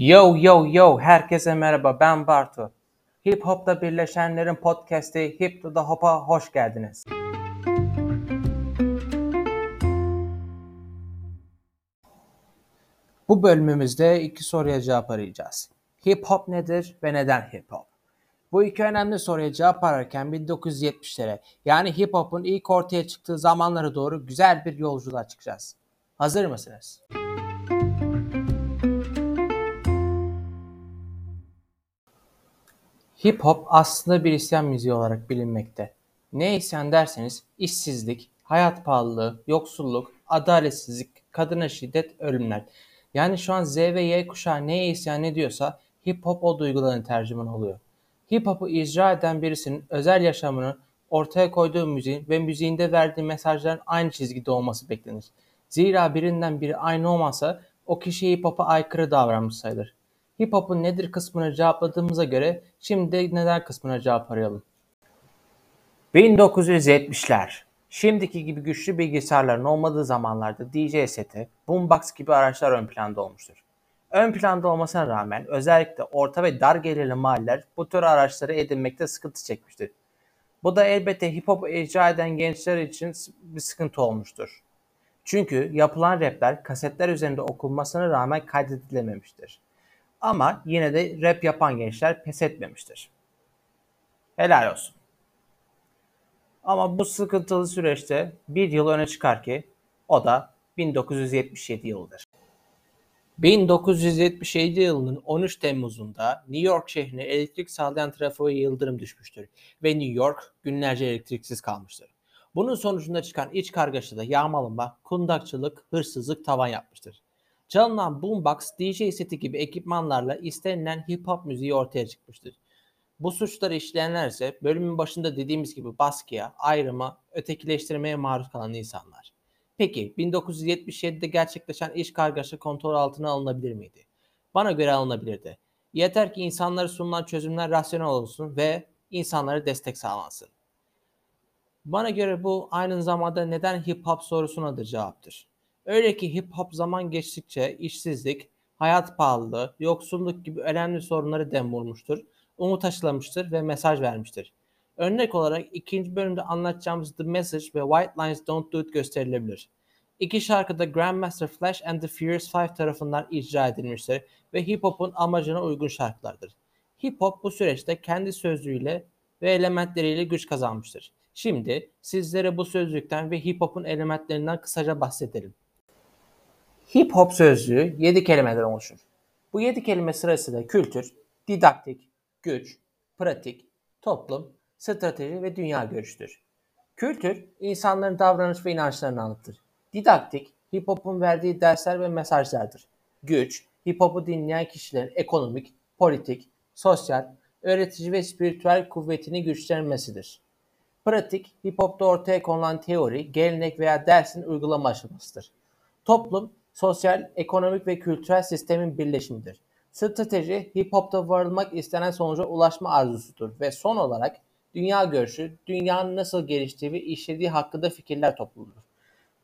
Yo yo yo herkese merhaba ben Bartu. Hip Hop'ta birleşenlerin podcast'i Hip to the Hop'a hoş geldiniz. Bu bölümümüzde iki soruya cevap arayacağız. Hip hop nedir ve neden hip hop? Bu iki önemli soruya cevap ararken 1970'lere yani hip hop'un ilk ortaya çıktığı zamanlara doğru güzel bir yolculuğa çıkacağız. Hazır mısınız? Hip hop aslında bir isyan müziği olarak bilinmekte. Ne isyan derseniz işsizlik, hayat pahalılığı, yoksulluk, adaletsizlik, kadına şiddet, ölümler. Yani şu an Z ve Y kuşağı neye isyan ediyorsa hip hop o duyguların tercüman oluyor. Hip hop'u icra eden birisinin özel yaşamını ortaya koyduğu müziğin ve müziğinde verdiği mesajların aynı çizgide olması beklenir. Zira birinden biri aynı olmazsa o kişi hip hop'a aykırı davranmış sayılır. Hip hop'un nedir kısmını cevapladığımıza göre şimdi de neden kısmına cevap arayalım. 1970'ler. Şimdiki gibi güçlü bilgisayarların olmadığı zamanlarda DJ seti, boombox gibi araçlar ön planda olmuştur. Ön planda olmasına rağmen özellikle orta ve dar gelirli mahalleler bu tür araçları edinmekte sıkıntı çekmiştir. Bu da elbette hip hop icra eden gençler için bir sıkıntı olmuştur. Çünkü yapılan rapler kasetler üzerinde okunmasına rağmen kaydedilememiştir. Ama yine de rap yapan gençler pes etmemiştir. Helal olsun. Ama bu sıkıntılı süreçte bir yıl öne çıkar ki o da 1977 yılıdır. 1977 yılının 13 Temmuz'unda New York şehrine elektrik sağlayan trafiğe yıldırım düşmüştür ve New York günlerce elektriksiz kalmıştır. Bunun sonucunda çıkan iç kargaşada yağmalama, kundakçılık, hırsızlık tavan yapmıştır. Çalınan boombox, DJ seti gibi ekipmanlarla istenilen hip hop müziği ortaya çıkmıştır. Bu suçları işleyenler ise bölümün başında dediğimiz gibi baskıya, ayrıma, ötekileştirmeye maruz kalan insanlar. Peki 1977'de gerçekleşen iş kargaşa kontrol altına alınabilir miydi? Bana göre alınabilirdi. Yeter ki insanlara sunulan çözümler rasyonel olsun ve insanlara destek sağlansın. Bana göre bu aynı zamanda neden hip hop sorusuna da cevaptır. Öyle ki hip hop zaman geçtikçe işsizlik, hayat pahalılığı, yoksulluk gibi önemli sorunları dem vurmuştur, umut aşılamıştır ve mesaj vermiştir. Örnek olarak ikinci bölümde anlatacağımız The Message ve White Lines Don't Do It gösterilebilir. İki şarkı da Grandmaster Flash and the Furious Five tarafından icra edilmiştir ve hip hop'un amacına uygun şarkılardır. Hip hop bu süreçte kendi sözlüğüyle ve elementleriyle güç kazanmıştır. Şimdi sizlere bu sözlükten ve hip hop'un elementlerinden kısaca bahsedelim. Hip hop sözlüğü 7 kelimeden oluşur. Bu 7 kelime sırasıyla kültür, didaktik, güç, pratik, toplum, strateji ve dünya görüştür. Kültür, insanların davranış ve inançlarını anlatır. Didaktik, hip hop'un verdiği dersler ve mesajlardır. Güç, hip hop'u dinleyen kişilerin ekonomik, politik, sosyal, öğretici ve spiritüel kuvvetini güçlenmesidir. Pratik, hip hop'ta ortaya konulan teori, gelenek veya dersin uygulama aşamasıdır. Toplum, sosyal, ekonomik ve kültürel sistemin birleşimidir. Strateji, hip hop'ta varılmak istenen sonuca ulaşma arzusudur ve son olarak dünya görüşü, dünyanın nasıl geliştiği ve işlediği hakkında fikirler topluludur.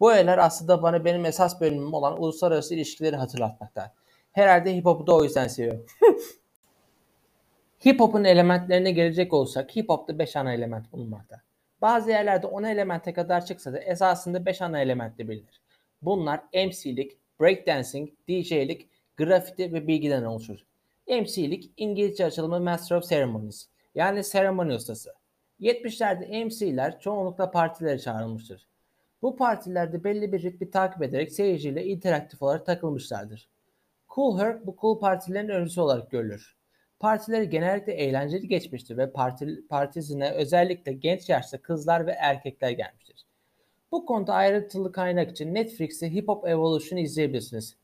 Bu öğeler aslında bana benim esas bölümüm olan uluslararası ilişkileri hatırlatmakta. Herhalde hip hop'u da o yüzden seviyorum. hip hop'un elementlerine gelecek olsak hip hop'ta 5 ana element bulunmakta. Bazı yerlerde 10 elemente kadar çıksa da esasında 5 ana elementle bilinir. Bunlar MC'lik, breakdancing, DJ'lik, grafiti ve bilgiden oluşur. MC'lik İngilizce açılımı Master of Ceremonies yani seremoni ustası. 70'lerde MC'ler çoğunlukla partilere çağrılmıştır. Bu partilerde belli bir ritmi takip ederek seyirciyle interaktif olarak takılmışlardır. Cool Herc bu cool partilerin öncüsü olarak görülür. Partileri genellikle eğlenceli geçmiştir ve parti, partisine özellikle genç yaşta kızlar ve erkekler gelmiştir. Bu konuda ayrıntılı kaynak için Netflix'te Hip Hop Evolution'ı izleyebilirsiniz.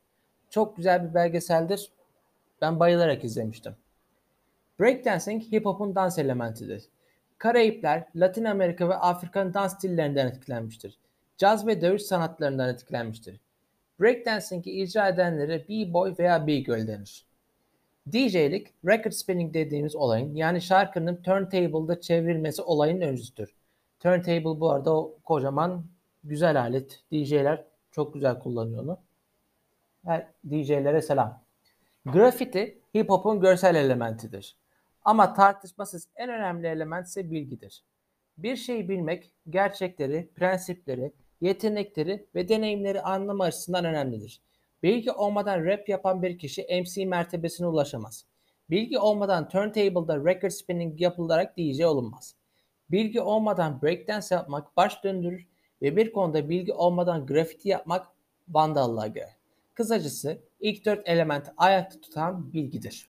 Çok güzel bir belgeseldir. Ben bayılarak izlemiştim. Breakdancing hip hop'un dans elementidir. Karayipler, Latin Amerika ve Afrika'nın dans stillerinden etkilenmiştir. Caz ve dövüş sanatlarından etkilenmiştir. Breakdancing'i icra edenlere B-boy veya B-girl denir. DJ'lik, record spinning dediğimiz olayın yani şarkının turntable'da çevrilmesi olayın öncüsüdür. Turntable bu arada o kocaman güzel alet. DJ'ler çok güzel kullanıyor onu. DJ'lere selam. Grafiti hip hop'un görsel elementidir. Ama tartışmasız en önemli element ise bilgidir. Bir şeyi bilmek, gerçekleri, prensipleri, yetenekleri ve deneyimleri anlama açısından önemlidir. Bilgi olmadan rap yapan bir kişi MC mertebesine ulaşamaz. Bilgi olmadan turntable'da record spinning yapılarak DJ olunmaz. Bilgi olmadan breakdance yapmak baş döndürür ve bir konuda bilgi olmadan grafiti yapmak vandallığa girer. Kısacası ilk dört element ayakta tutan bilgidir.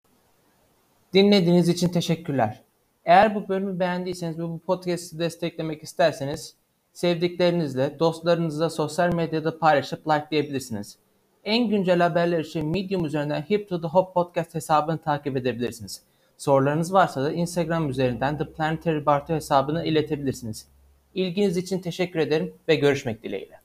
Dinlediğiniz için teşekkürler. Eğer bu bölümü beğendiyseniz ve bu podcast'i desteklemek isterseniz sevdiklerinizle, dostlarınızla sosyal medyada paylaşıp likelayabilirsiniz. En güncel haberler için Medium üzerinden Hip to the Hop podcast hesabını takip edebilirsiniz. Sorularınız varsa da Instagram üzerinden The Planetary Barto hesabına iletebilirsiniz. İlginiz için teşekkür ederim ve görüşmek dileğiyle.